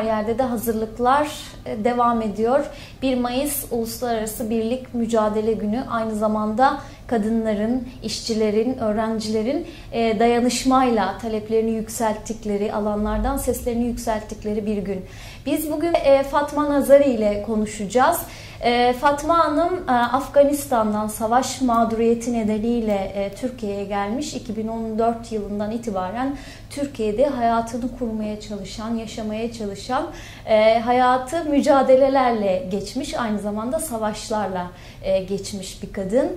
Her yerde de hazırlıklar e, devam ediyor. 1 Mayıs Uluslararası Birlik Mücadele Günü aynı zamanda kadınların, işçilerin, öğrencilerin e, dayanışmayla taleplerini yükselttikleri, alanlardan seslerini yükselttikleri bir gün. Biz bugün e, Fatma Nazari ile konuşacağız. Fatma Hanım Afganistan'dan savaş mağduriyeti nedeniyle Türkiye'ye gelmiş. 2014 yılından itibaren Türkiye'de hayatını kurmaya çalışan, yaşamaya çalışan, hayatı mücadelelerle geçmiş. Aynı zamanda savaşlarla geçmiş bir kadın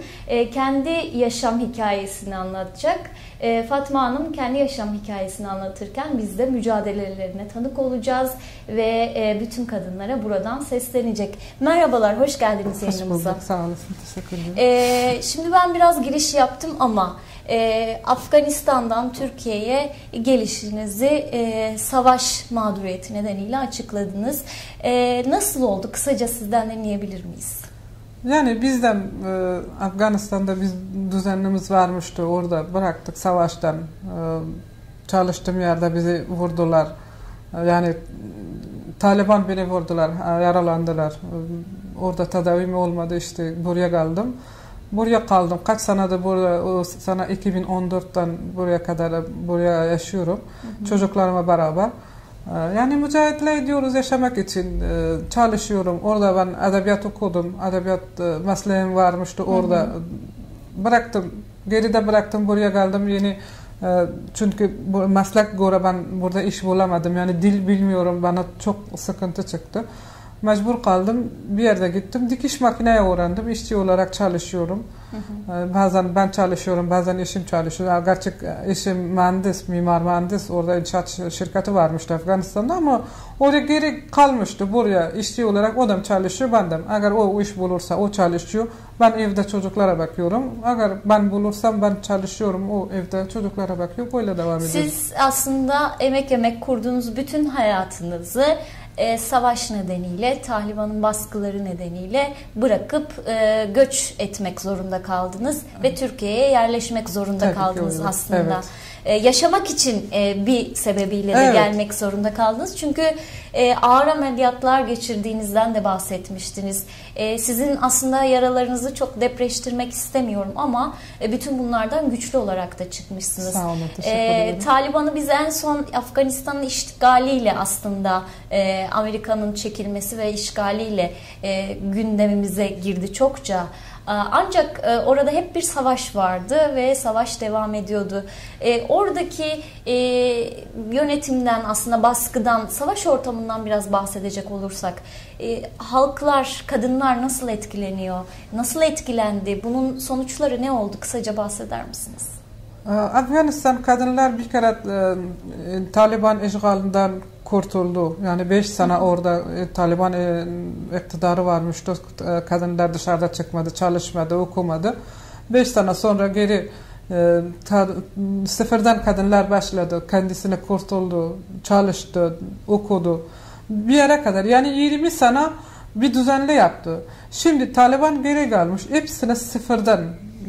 kendi yaşam hikayesini anlatacak. E, Fatma Hanım kendi yaşam hikayesini anlatırken biz de mücadelelerine tanık olacağız ve e, bütün kadınlara buradan seslenecek. Merhabalar, hoş geldiniz hoş yayınımıza. Bulduk, sağ olasın, teşekkür ederim. E, şimdi ben biraz giriş yaptım ama e, Afganistan'dan Türkiye'ye gelişinizi e, savaş mağduriyeti nedeniyle açıkladınız. E, nasıl oldu? Kısaca sizden dinleyebilir miyiz? Yani bizden e, Afganistan'da biz düzenimiz varmıştı. Orada bıraktık savaştan. E, çalıştığım yerde bizi vurdular. E, yani Taliban beni vurdular, yaralandılar. Orada tedavim olmadı işte buraya geldim. Buraya kaldım. Kaç senedir burada, o sene 2014'ten buraya kadar buraya yaşıyorum. Hı hı. Çocuklarıma beraber. Ee, yani mücadele ediyoruz yaşamak için. Ee, çalışıyorum. Orada ben edebiyat okudum. Edebiyat e, mesleğim varmıştı orada. Hı hı. Bıraktım. Geride bıraktım. Buraya geldim. Yeni çünkü bu meslek göre ben burada iş bulamadım. Yani dil bilmiyorum. Bana çok sıkıntı çıktı. Mecbur kaldım. Bir yerde gittim. Dikiş makineye öğrendim. İşçi olarak çalışıyorum. Hı hı. Bazen ben çalışıyorum, bazen eşim çalışıyor. Gerçek eşim mühendis, mimar mühendis. Orada inşaat şirketi varmıştı Afganistan'da ama oraya geri kalmıştı buraya işçi olarak. O da çalışıyor, ben de. Eğer o iş bulursa o çalışıyor. Ben evde çocuklara bakıyorum. Eğer ben bulursam ben çalışıyorum. O evde çocuklara bakıyor. Böyle devam ediyor. Siz aslında emek emek kurduğunuz bütün hayatınızı e, savaş nedeniyle, Taliban'ın baskıları nedeniyle bırakıp e, göç etmek zorunda kaldınız evet. ve Türkiye'ye yerleşmek zorunda Tabii kaldınız aslında. Evet. E, yaşamak için e, bir sebebiyle de evet. gelmek zorunda kaldınız. Çünkü e, ağır ameliyatlar geçirdiğinizden de bahsetmiştiniz. E, sizin aslında yaralarınızı çok depreştirmek istemiyorum ama e, bütün bunlardan güçlü olarak da çıkmışsınız. Sağ olun, teşekkür ederim. E, Taliban'ı biz en son Afganistan'ın işgaliyle aslında e, Amerika'nın çekilmesi ve işgaliyle e, gündemimize girdi çokça. Ee, ancak e, orada hep bir savaş vardı ve savaş devam ediyordu. E, oradaki e, yönetimden aslında baskıdan, savaş ortamından biraz bahsedecek olursak halklar, kadınlar nasıl etkileniyor? Nasıl etkilendi? Bunun sonuçları ne oldu? Kısaca bahseder misiniz? Ee, Afganistan kadınlar bir kere Taliban işgalinden kurtuldu. Yani 5 sene orada e, Taliban e, iktidarı varmıştı. E, kadınlar dışarıda çıkmadı, çalışmadı, okumadı. 5 sene sonra geri e, ta, sıfırdan kadınlar başladı. Kendisine kurtuldu, çalıştı, okudu. Bir yere kadar yani 20 sene bir düzenli yaptı. Şimdi Taliban geri gelmiş. Hepsine sıfırdan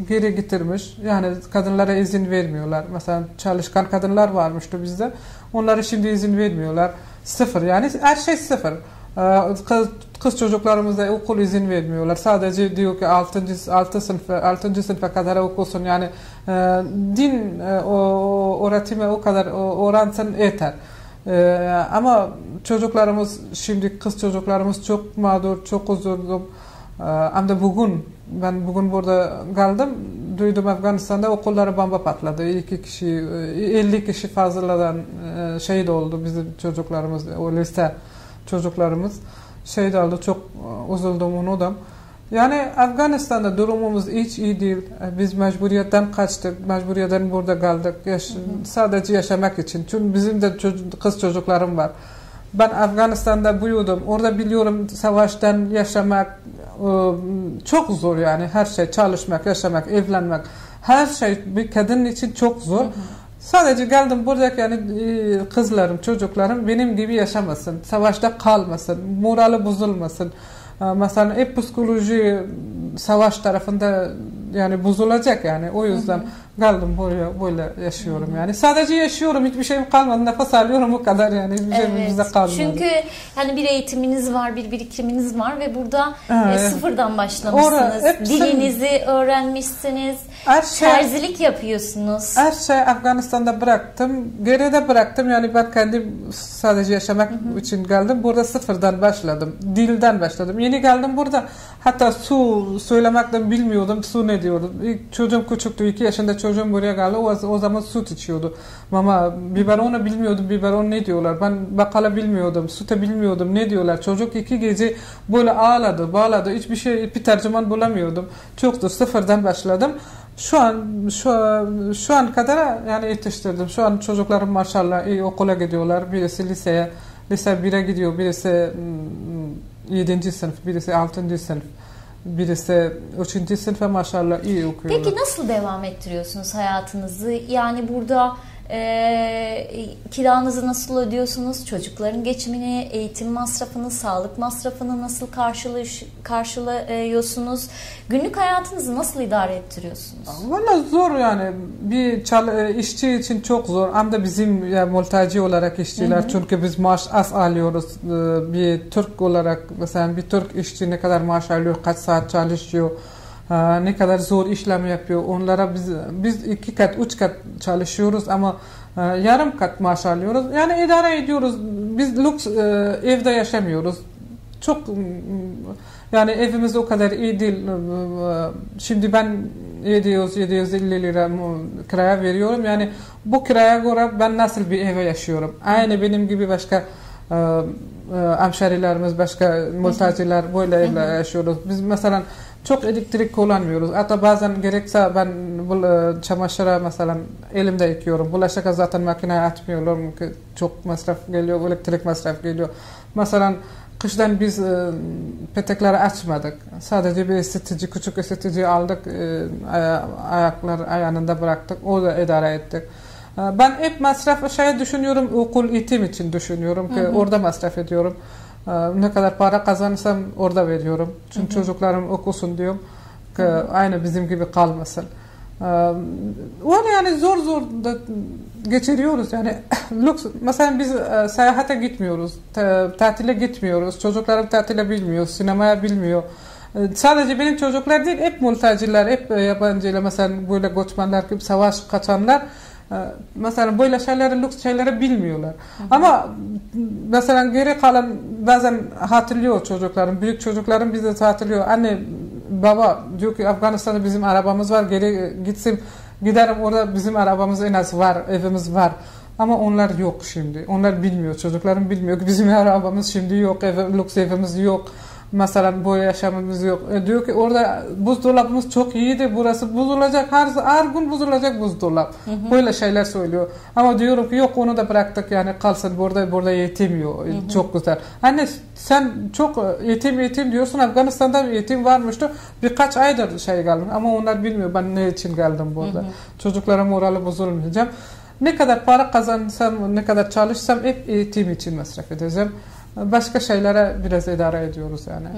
geri getirmiş. Yani kadınlara izin vermiyorlar. Mesela çalışkan kadınlar varmıştı bizde. Onlara şimdi izin vermiyorlar. Sıfır yani her şey sıfır. Ee, kız, kız çocuklarımıza okul izin vermiyorlar. Sadece diyor ki 6. 6 sınıf 6. sınıfa kadar okusun. Yani e, din e, öğretimi o kadar öğrensin yeter. Ee, ama çocuklarımız şimdi kız çocuklarımız çok mağdur, çok üzüldüm. Ee, hem de bugün ben bugün burada kaldım. Duydum Afganistan'da okulları bomba patladı. İki kişi, 50 kişi fazladan e, şehit oldu bizim çocuklarımız, o lise çocuklarımız şehit oldu. Çok e, üzüldüm onu da. Yani Afganistan'da durumumuz hiç iyi değil. E, biz mecburiyetten kaçtık. Mecburiyetten burada kaldık. Yaş hı hı. Sadece yaşamak için. Çünkü bizim de çocuk, kız çocuklarım var. Ben Afganistan'da büyüdüm. Orada biliyorum savaştan yaşamak e, çok zor yani. Her şey çalışmak, yaşamak, evlenmek. Her şey bir kadın için çok zor. Hı hı. Sadece geldim buradaki yani e, kızlarım, çocuklarım benim gibi yaşamasın. Savaşta kalmasın. Morali bozulmasın. E, mesela hep psikoloji savaş tarafında yani bozulacak yani o yüzden geldim buraya böyle yaşıyorum yani sadece yaşıyorum hiçbir şeyim kalmadı nefes alıyorum o kadar yani hiçbir şeyim Evet. bize kalmadı. Çünkü hani bir eğitiminiz var, bir birikiminiz var ve burada Evet. e, sıfırdan başlamışsınız. Hepsi- Dilinizi öğrenmişsiniz. Her şey Terzilik yapıyorsunuz. Her şey Afganistan'da bıraktım. Geride bıraktım. Yani ben kendim sadece yaşamak için geldim. Burada sıfırdan başladım. Dilden başladım. Yeni geldim burada. Hatta su söylemekten bilmiyordum. Su ne diyordum. İlk çocuğum küçüktü. iki yaşında çocuğum buraya geldi. O, o zaman süt içiyordu. Mama biberonu bilmiyordum. Biberon ne diyorlar. Ben bakala bilmiyordum. Süte bilmiyordum. Ne diyorlar. Çocuk iki gece böyle ağladı, bağladı. Hiçbir şey, bir tercüman bulamıyordum. Çoktu. Sıfırdan başladım. Şu an şu şu an kadar yani yetiştirdim. Şu an çocuklarım maşallah iyi okula gidiyorlar. Birisi liseye, lise 1'e gidiyor. Birisi 7. sınıf, birisi 6. sınıf. Birisi 3. sınıfa maşallah iyi okuyorlar. Peki nasıl devam ettiriyorsunuz hayatınızı? Yani burada e, kiranızı nasıl ödüyorsunuz? Çocukların geçimini, eğitim masrafını, sağlık masrafını nasıl karşılıyorsunuz? Günlük hayatınızı nasıl idare ettiriyorsunuz? Valla zor yani bir çal- e, işçi için çok zor. Hem de bizim ya, mülteci olarak işçiler çünkü biz maaş az alıyoruz. Ee, Bir Türk olarak mesela bir Türk işçi ne kadar maaş alıyor, kaç saat çalışıyor, ne kadar zor işlem yapıyor. Onlara biz biz iki kat, üç kat çalışıyoruz ama e, yarım kat maaş alıyoruz. Yani idare ediyoruz. Biz lüks e, evde yaşamıyoruz. Çok yani evimiz o kadar iyi değil. Şimdi ben 700 750 lira kiraya veriyorum. Yani bu kiraya göre ben nasıl bir eve yaşıyorum? Aynı benim gibi başka e, e, hemşerilerimiz, başka mülteciler böyle evle yaşıyoruz. Biz mesela çok elektrik kullanmıyoruz. Hatta bazen gerekse ben bu e, çamaşıra mesela elimde yıkıyorum. Bulaşık zaten makineye atmıyorum. ki Çok masraf geliyor, elektrik masraf geliyor. Mesela Kıştan biz e, petekleri açmadık. Sadece bir ısıtıcı, küçük ısıtıcı aldık. E, aya- ayaklar ayağında bıraktık. O da idare ettik. E, ben hep masraf şey düşünüyorum, okul eğitim için düşünüyorum ki orada masraf ediyorum. E, ne kadar para kazanırsam orada veriyorum. Çünkü çocuklarım okusun diyorum. Ki aynı bizim gibi kalmasın. E, Öyle yani zor zor da geçiriyoruz. Yani lüks mesela biz e, seyahate gitmiyoruz ta- tatile gitmiyoruz çocuklarım tatile bilmiyor sinemaya bilmiyor. Sadece benim çocuklar değil hep mülteciler hep e, yabancılar mesela böyle göçmenler gibi savaş kaçanlar e, mesela böyle şeyleri lüks şeyleri bilmiyorlar. Ama mesela geri kalan bazen hatırlıyor çocuklarım büyük çocuklarım bize hatırlıyor. Anne baba diyor ki Afganistan'da bizim arabamız var geri gitsin giderim orada bizim arabamız en az var evimiz var. Ama onlar yok şimdi. Onlar bilmiyor çocuklarım bilmiyor ki bizim arabamız şimdi yok ev, lüks evimiz yok mesela bu yaşamımız yok. E, diyor ki orada buzdolabımız çok iyiydi burası bozulacak her, her gün bozulacak buzdolap. Böyle şeyler söylüyor. Ama diyorum ki yok onu da bıraktık yani kalsın. Burada burada yetemiyor çok güzel. Anne sen çok yetim yetim diyorsun. Afganistan'da yetim varmıştı. Birkaç aydır şey geldim ama onlar bilmiyor ben ne için geldim burada. Çocuklara morali bozulmayacağım. Ne kadar para kazansam ne kadar çalışsam hep eğitim için masraf edeceğim başka şeylere biraz idare ediyoruz yani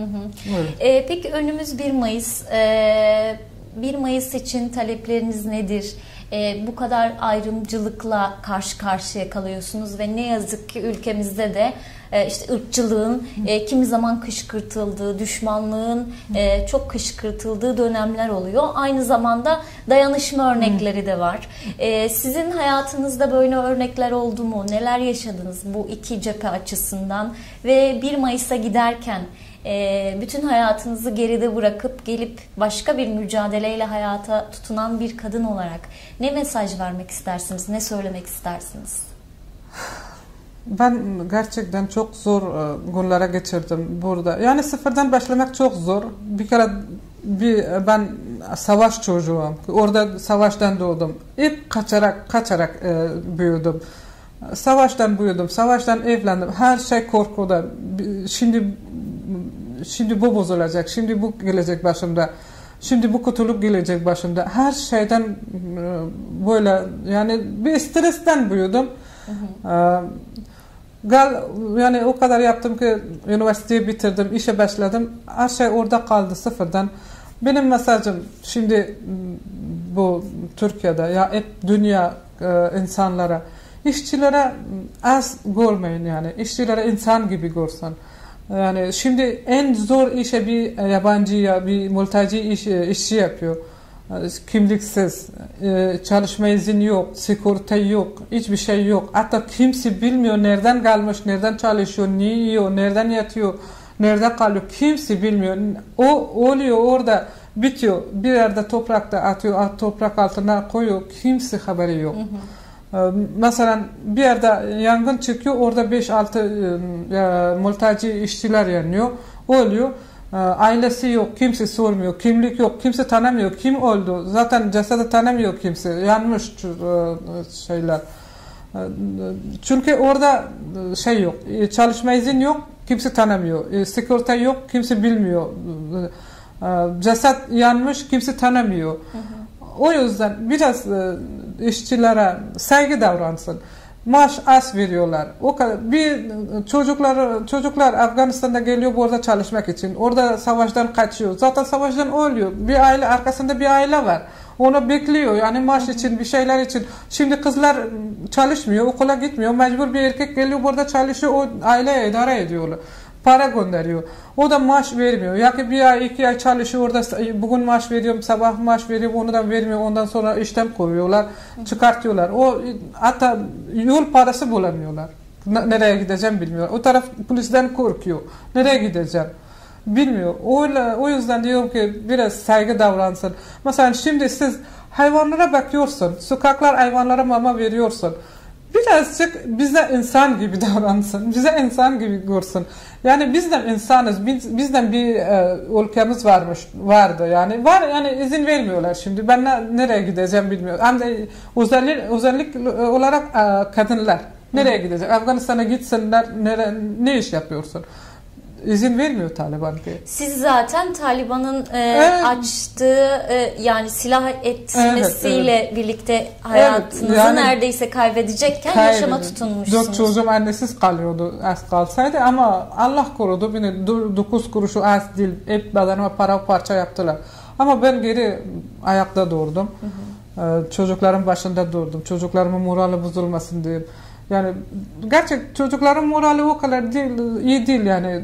Öyle. E, peki önümüz 1 Mayıs. E, 1 Mayıs için talepleriniz nedir? E, bu kadar ayrımcılıkla karşı karşıya kalıyorsunuz ve ne yazık ki ülkemizde de e, işte ırkçılığın e, kimi zaman kışkırtıldığı, düşmanlığın e, çok kışkırtıldığı dönemler oluyor. Aynı zamanda dayanışma örnekleri de var. E, sizin hayatınızda böyle örnekler oldu mu? Neler yaşadınız bu iki cephe açısından? Ve 1 Mayıs'a giderken e, bütün hayatınızı geride bırakıp gelip başka bir mücadeleyle hayata tutunan bir kadın olarak ne mesaj vermek istersiniz? Ne söylemek istersiniz? Ben gerçekten çok zor e, günlere geçirdim burada. Yani sıfırdan başlamak çok zor. Bir kere bir ben savaş çocuğum. Orada savaştan doğdum. Hep kaçarak kaçarak e, büyüdüm. Savaştan büyüdüm. Savaştan evlendim. Her şey korkuda. Şimdi şimdi bu bozulacak. Şimdi bu gelecek başımda. Şimdi bu kötülük gelecek başımda. Her şeyden e, böyle yani bir stresten büyüdüm. Ee, Gal yani o kadar yaptım ki üniversiteyi bitirdim, işe başladım. Her şey orada kaldı sıfırdan. Benim mesajım şimdi bu Türkiye'de ya hep dünya e, insanlara işçilere az görmeyin yani işçilere insan gibi görsen. Yani şimdi en zor işe bir yabancı ya bir mülteci iş, işçi yapıyor. Kimliksiz, e, çalışma izni yok, sigorta yok, hiçbir şey yok. Hatta kimse bilmiyor nereden gelmiş, nereden çalışıyor, ne yiyor, nereden yatıyor, nerede kalıyor. Kimse bilmiyor. O oluyor orada bitiyor. Bir yerde toprakta atıyor, toprak altına koyuyor. Kimse haberi yok. Hı hı. Mesela bir yerde yangın çıkıyor, orada 5-6 e, mülteci işçiler yanıyor. Oluyor. Ailesi yok, kimse sormuyor, kimlik yok, kimse tanımıyor, kim oldu. Zaten cesedi tanımıyor kimse, yanmış şeyler. Çünkü orada şey yok, çalışma izin yok, kimse tanımıyor. Sigorta yok, kimse bilmiyor. Ceset yanmış, kimse tanımıyor. Hı hı. O yüzden biraz e, işçilere saygı davransın. Maaş az veriyorlar. O kadar bir çocuklar çocuklar Afganistan'da geliyor burada çalışmak için. Orada savaştan kaçıyor. Zaten savaştan ölüyor. Bir aile arkasında bir aile var. Onu bekliyor. Yani maaş için bir şeyler için. Şimdi kızlar çalışmıyor, okula gitmiyor. Mecbur bir erkek geliyor burada çalışıyor. O aile idare ediyorlar para gönderiyor. O da maaş vermiyor. Ya ki bir ay iki ay çalışıyor orada bugün maaş veriyorum sabah maaş veriyorum onu da vermiyor ondan sonra işten koyuyorlar çıkartıyorlar. O hatta yol parası bulamıyorlar. Nereye gideceğim bilmiyor. O taraf polisten korkuyor. Nereye gideceğim? Bilmiyor. O, o yüzden diyorum ki biraz saygı davransın. Mesela şimdi siz hayvanlara bakıyorsun. Sokaklar hayvanlara mama veriyorsun birazcık bize insan gibi davransın. Bize insan gibi görsün. Yani biz de insanız. Biz, bizden bir e, ülkemiz varmış, vardı. Yani var yani izin vermiyorlar şimdi. Ben ne, nereye gideceğim bilmiyorum. Hem de özellik, özellik olarak e, kadınlar. Nereye gidecek? Afganistan'a gitsinler. Nere, ne iş yapıyorsun? İzin vermiyor Taliban ki. Siz zaten Taliban'ın e, evet. açtığı e, yani silah etmesiyle evet, evet. birlikte hayatınızı evet, yani, neredeyse kaybedecekken kaybedin. yaşama tutunmuşsunuz. Dört çocuğum annesiz kalıyordu az kalsaydı ama Allah korudu beni dokuz kuruşu az değil hep bedenime para parça yaptılar. Ama ben geri ayakta durdum. Hı hı. Ee, çocukların başında durdum. Çocuklarımın morali bozulmasın diye. Yani gerçek çocukların morali o kadar değil, iyi değil yani.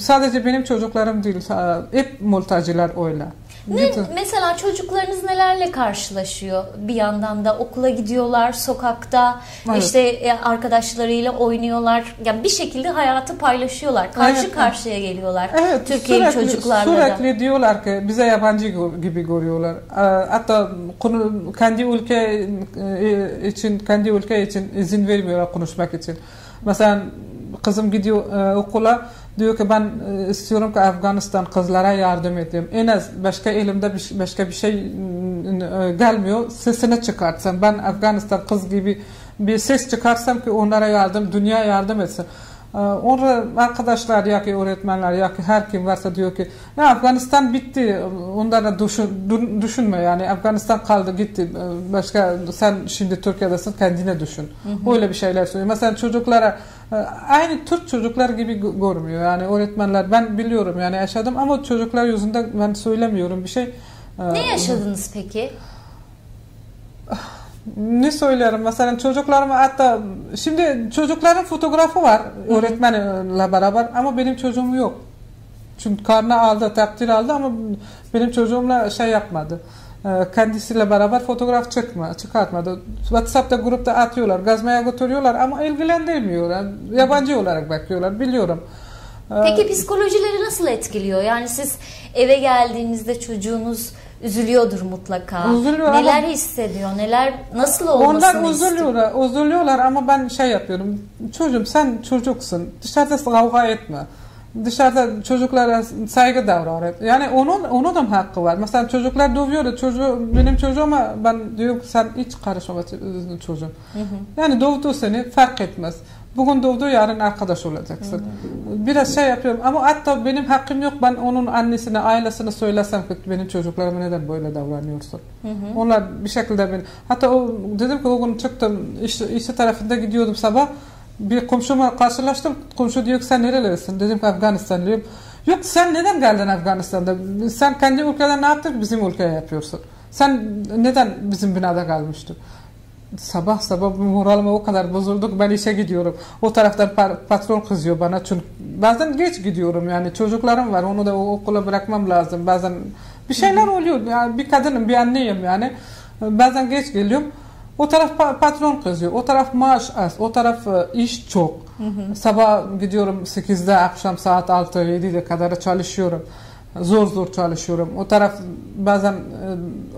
Sadece benim çocuklarım değil, hep mülteciler öyle. Ne, mesela çocuklarınız nelerle karşılaşıyor? Bir yandan da okula gidiyorlar, sokakta evet. işte e, arkadaşlarıyla oynuyorlar. Yani bir şekilde hayatı paylaşıyorlar. Karşı evet, karşıya geliyorlar. Evet, Türkiye'li çocuklarla sürekli diyorlar ki bize yabancı gibi görüyorlar. Hatta konu, kendi ülke e, için kendi ülke için izin vermiyorlar konuşmak için. Mesela kızım gidiyor e, okula diyor ki ben e, istiyorum ki Afganistan kızlara yardım edeyim. En az başka elimde bir, başka bir şey e, gelmiyor. Sesini çıkartsam ben Afganistan kız gibi bir ses çıkarsam ki onlara yardım, dünya yardım etsin. Ee, orada arkadaşlar ya ki öğretmenler ya ki her kim varsa diyor ki ya Afganistan bitti. Onlara düşün, düşünme yani Afganistan kaldı gitti. Başka sen şimdi Türkiye'desin kendine düşün. Hı hı. Öyle bir şeyler söylüyor. Mesela çocuklara e, aynı Türk çocuklar gibi görmüyor. Yani öğretmenler ben biliyorum yani yaşadım ama çocuklar yüzünde ben söylemiyorum bir şey. Ee, ne yaşadınız peki? ne söylerim mesela çocuklarıma hatta şimdi çocukların fotoğrafı var öğretmenle beraber ama benim çocuğum yok. Çünkü karnı aldı, takdir aldı ama benim çocuğumla şey yapmadı. Ee, kendisiyle beraber fotoğraf çıkma, çıkartmadı. WhatsApp'ta grupta atıyorlar, gazmaya götürüyorlar ama ilgilendirmiyorlar. Yabancı olarak bakıyorlar, biliyorum. Ee, Peki psikolojileri nasıl etkiliyor? Yani siz eve geldiğinizde çocuğunuz üzülüyordur mutlaka. Üzülüyor neler ama, hissediyor, neler nasıl olmasını Onlar üzülüyorlar, istiyor? üzülüyorlar ama ben şey yapıyorum. Çocuğum sen çocuksun. Dışarıda kavga etme. Dışarıda çocuklara saygı davran. Yani onun onun da hakkı var. Mesela çocuklar dövüyor. Çocuğu, benim çocuğuma ben diyorum sen hiç karışma çocuğum. Hı hı. Yani dövdü seni fark etmez. Bugün doğdu yarın arkadaş olacaksın. Biraz şey yapıyorum ama hatta benim hakkım yok ben onun annesine ailesine söylesem ki benim çocuklarıma neden böyle davranıyorsun. Hı hı. Onlar bir şekilde ben hatta o dedim ki o gün çıktım iş, işe tarafında gidiyordum sabah Bir komşuma karşılaştım. Komşu diyor ki sen nerelisin? Dedim ki Afganistanlıyım. Yok sen neden geldin Afganistan'da? Sen kendi ülkede ne yaptın bizim ülkeye yapıyorsun? Sen neden bizim binada kalmıştın? Sabah sabah moralim o kadar bozuldu ki ben işe gidiyorum. O taraftan patron kızıyor bana çünkü bazen geç gidiyorum yani çocuklarım var onu da okula bırakmam lazım. Bazen bir şeyler oluyor. Yani bir kadınım bir anneyim yani. Bazen geç geliyorum. O taraf patron kızıyor. O taraf maaş az. O taraf e, iş çok. Hı hı. Sabah gidiyorum 8'de akşam saat 6 7'de kadar çalışıyorum. Zor zor çalışıyorum. O taraf bazen e,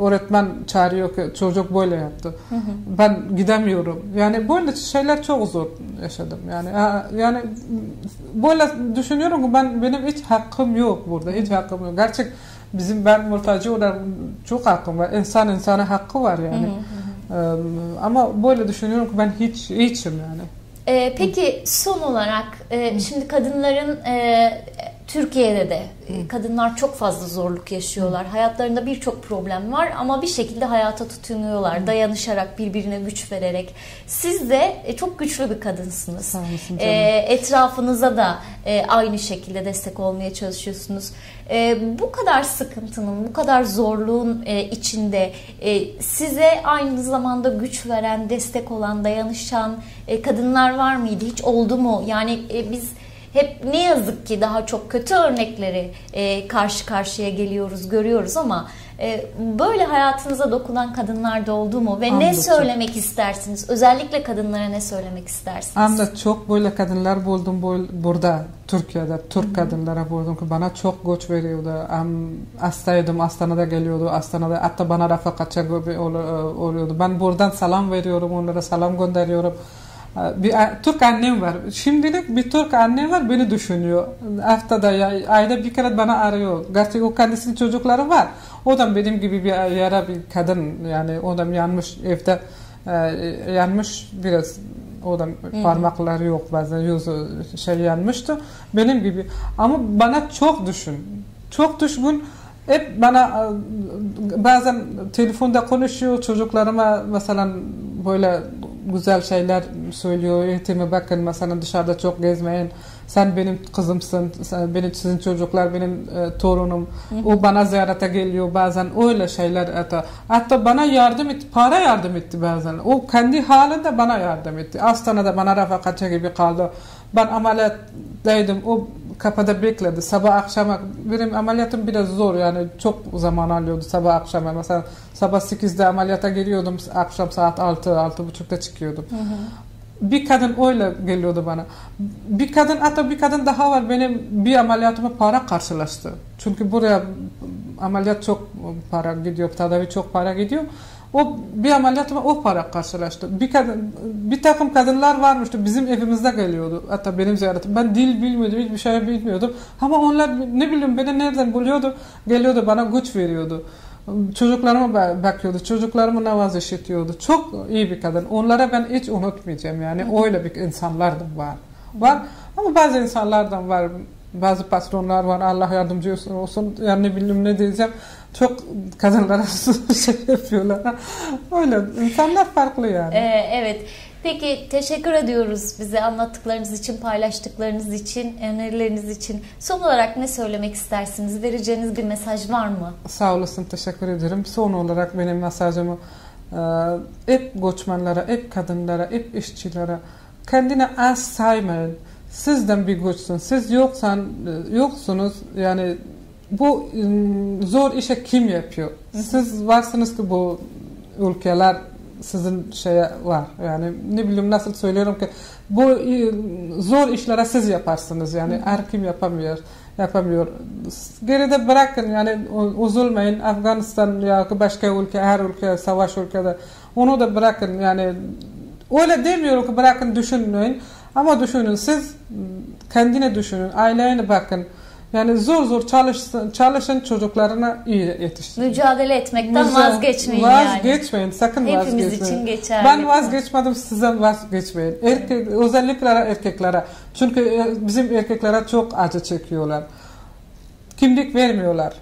öğretmen çağırıyor ki çocuk böyle yaptı. Hı hı. Ben gidemiyorum. Yani böyle şeyler çok zor yaşadım. Yani yani böyle düşünüyorum ki ben benim hiç hakkım yok burada. Hiç hakkım yok. Gerçek bizim ben mülteci olarak çok hakkım var. İnsan insana hakkı var yani. Hı hı. Ama böyle düşünüyorum ki ben hiç hiçim yani. Ee, peki son olarak e, şimdi kadınların e, Türkiye'de de e, kadınlar çok fazla zorluk yaşıyorlar. Hayatlarında birçok problem var ama bir şekilde hayata tutunuyorlar. Dayanışarak, birbirine güç vererek. Siz de e, çok güçlü bir kadınsınız. E, etrafınıza da e, aynı şekilde destek olmaya çalışıyorsunuz. E, bu kadar sıkıntının, bu kadar zorluğun e, içinde e, size aynı zamanda güç veren, destek olan, dayanışan e, kadınlar var mıydı? Hiç oldu mu? Yani e, biz hep ne yazık ki daha çok kötü örnekleri e, karşı karşıya geliyoruz, görüyoruz ama e, böyle hayatınıza dokunan kadınlar da oldu mu? Ve Anladım. ne söylemek istersiniz? Özellikle kadınlara ne söylemek istersiniz? Anladım. Çok böyle kadınlar buldum burada Türkiye'de. Türk Hı-hı. kadınlara buldum ki bana çok göç veriyordu. Hastaydım, Astana'da geliyordu. Astana'da hatta bana refakatçi gibi oluyordu. Ben buradan selam veriyorum, onlara selam gönderiyorum. Bir Türk annem var. Şimdilik bir Türk annem var beni düşünüyor. Haftada ya ayda bir kere bana arıyor. Gerçi o kendisinin çocukları var. O da benim gibi bir yara bir kadın yani o da yanmış evde e, yanmış biraz o da parmakları yok bazen yüzü şey yanmıştı. Benim gibi ama bana çok düşün. Çok düşkün hep bana bazen telefonda konuşuyor çocuklarıma mesela böyle güzel şeyler söylüyor. Eğitime bakın mesela dışarıda çok gezmeyin. Sen benim kızımsın. Sen, benim sizin çocuklar benim e, torunum. Hı hı. O bana ziyarete geliyor bazen. Öyle şeyler hatta. Hatta bana yardım etti. Para yardım etti bazen. O kendi halinde bana yardım etti. Astana'da bana refakatçi gibi kaldı. Ben ameliyattaydım. O kapıda bekledi. Sabah akşama benim ameliyatım biraz zor yani çok zaman alıyordu sabah akşama. Mesela sabah 8'de ameliyata geliyordum. Akşam saat 6 6.30'da çıkıyordum. Hı hı. Bir kadın öyle geliyordu bana. Bir kadın hatta bir kadın daha var benim bir ameliyatıma para karşılaştı. Çünkü buraya ameliyat çok para gidiyor, tedavi çok para gidiyor. O bir ameliyatıma o para karşılaştı. Bir kadın, bir takım kadınlar varmıştı bizim evimizde geliyordu. Hatta benim ziyaretim. Ben dil bilmiyordum, hiçbir şey bilmiyordum. Ama onlar ne bileyim beni nereden buluyordu? Geliyordu bana güç veriyordu. Çocuklarıma bakıyordu. Çocuklarımı navaz işitiyordu. Çok iyi bir kadın. Onlara ben hiç unutmayacağım yani. Öyle bir insanlar da var. Var ama bazı insanlardan var. Bazı patronlar var. Allah yardımcı olsun. Yani ne bileyim ne diyeceğim. Çok kadınlara şey yapıyorlar. Öyle. insanlar farklı yani. Ee, evet. Peki teşekkür ediyoruz bize anlattıklarınız için, paylaştıklarınız için, önerileriniz için. Son olarak ne söylemek istersiniz? Vereceğiniz bir mesaj var mı? Sağ olasın, teşekkür ederim. Son olarak benim mesajımı e, hep göçmenlere, hep kadınlara, hep işçilere kendine az saymayın. Sizden bir güçsün. Siz yoksan, yoksunuz yani bu ıı, zor işe kim yapıyor? Siz varsınız ki bu ülkeler sizin şeye var. Yani ne bileyim nasıl söylüyorum ki bu zor işlere siz yaparsınız. Yani her kim yapamıyor. Yapamıyor. Geride bırakın yani üzülmeyin. Afganistan ya başka ülke, her ülke, savaş ülkede onu da bırakın yani öyle demiyorum ki bırakın düşünmeyin. Ama düşünün siz kendine düşünün, ailene bakın. Yani zor zor çalışsın, çalışın çocuklarına iyi yetiştirin. Mücadele etmekten Müca vazgeçmeyin yani. Vazgeçmeyin, sakın Hepimiz vazgeçmeyin. Hepimiz için geçerli. Ben vazgeçmedim, size vazgeçmeyin. Erkek, özellikle erkeklere. Çünkü e, bizim erkeklere çok acı çekiyorlar. Kimlik vermiyorlar.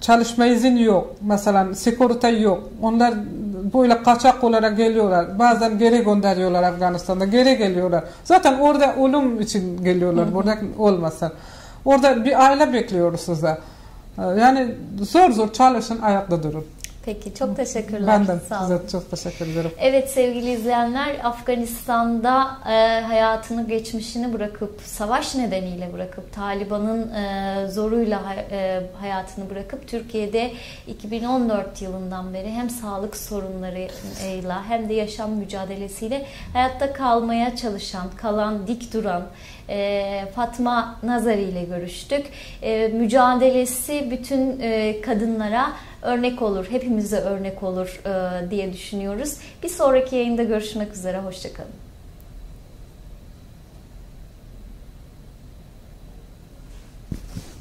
Çalışma izin yok. Mesela sigorta yok. Onlar böyle kaçak olarak geliyorlar. Bazen geri gönderiyorlar Afganistan'da. Geri geliyorlar. Zaten orada ölüm için geliyorlar. Burada olmasın. Orada bir aile bekliyoruz size. Ee, Yani zor zor çalışın ayakta durun. Peki çok teşekkürler. Ben de Sağ olun. çok teşekkür ederim. Evet sevgili izleyenler Afganistan'da e, hayatını geçmişini bırakıp savaş nedeniyle bırakıp Taliban'ın e, zoruyla e, hayatını bırakıp Türkiye'de 2014 yılından beri hem sağlık sorunlarıyla hem de yaşam mücadelesiyle hayatta kalmaya çalışan, kalan, dik duran e, Fatma Nazari ile görüştük. E, mücadelesi bütün e, kadınlara örnek olur, hepimize örnek olur e, diye düşünüyoruz. Bir sonraki yayında görüşmek üzere, hoşçakalın.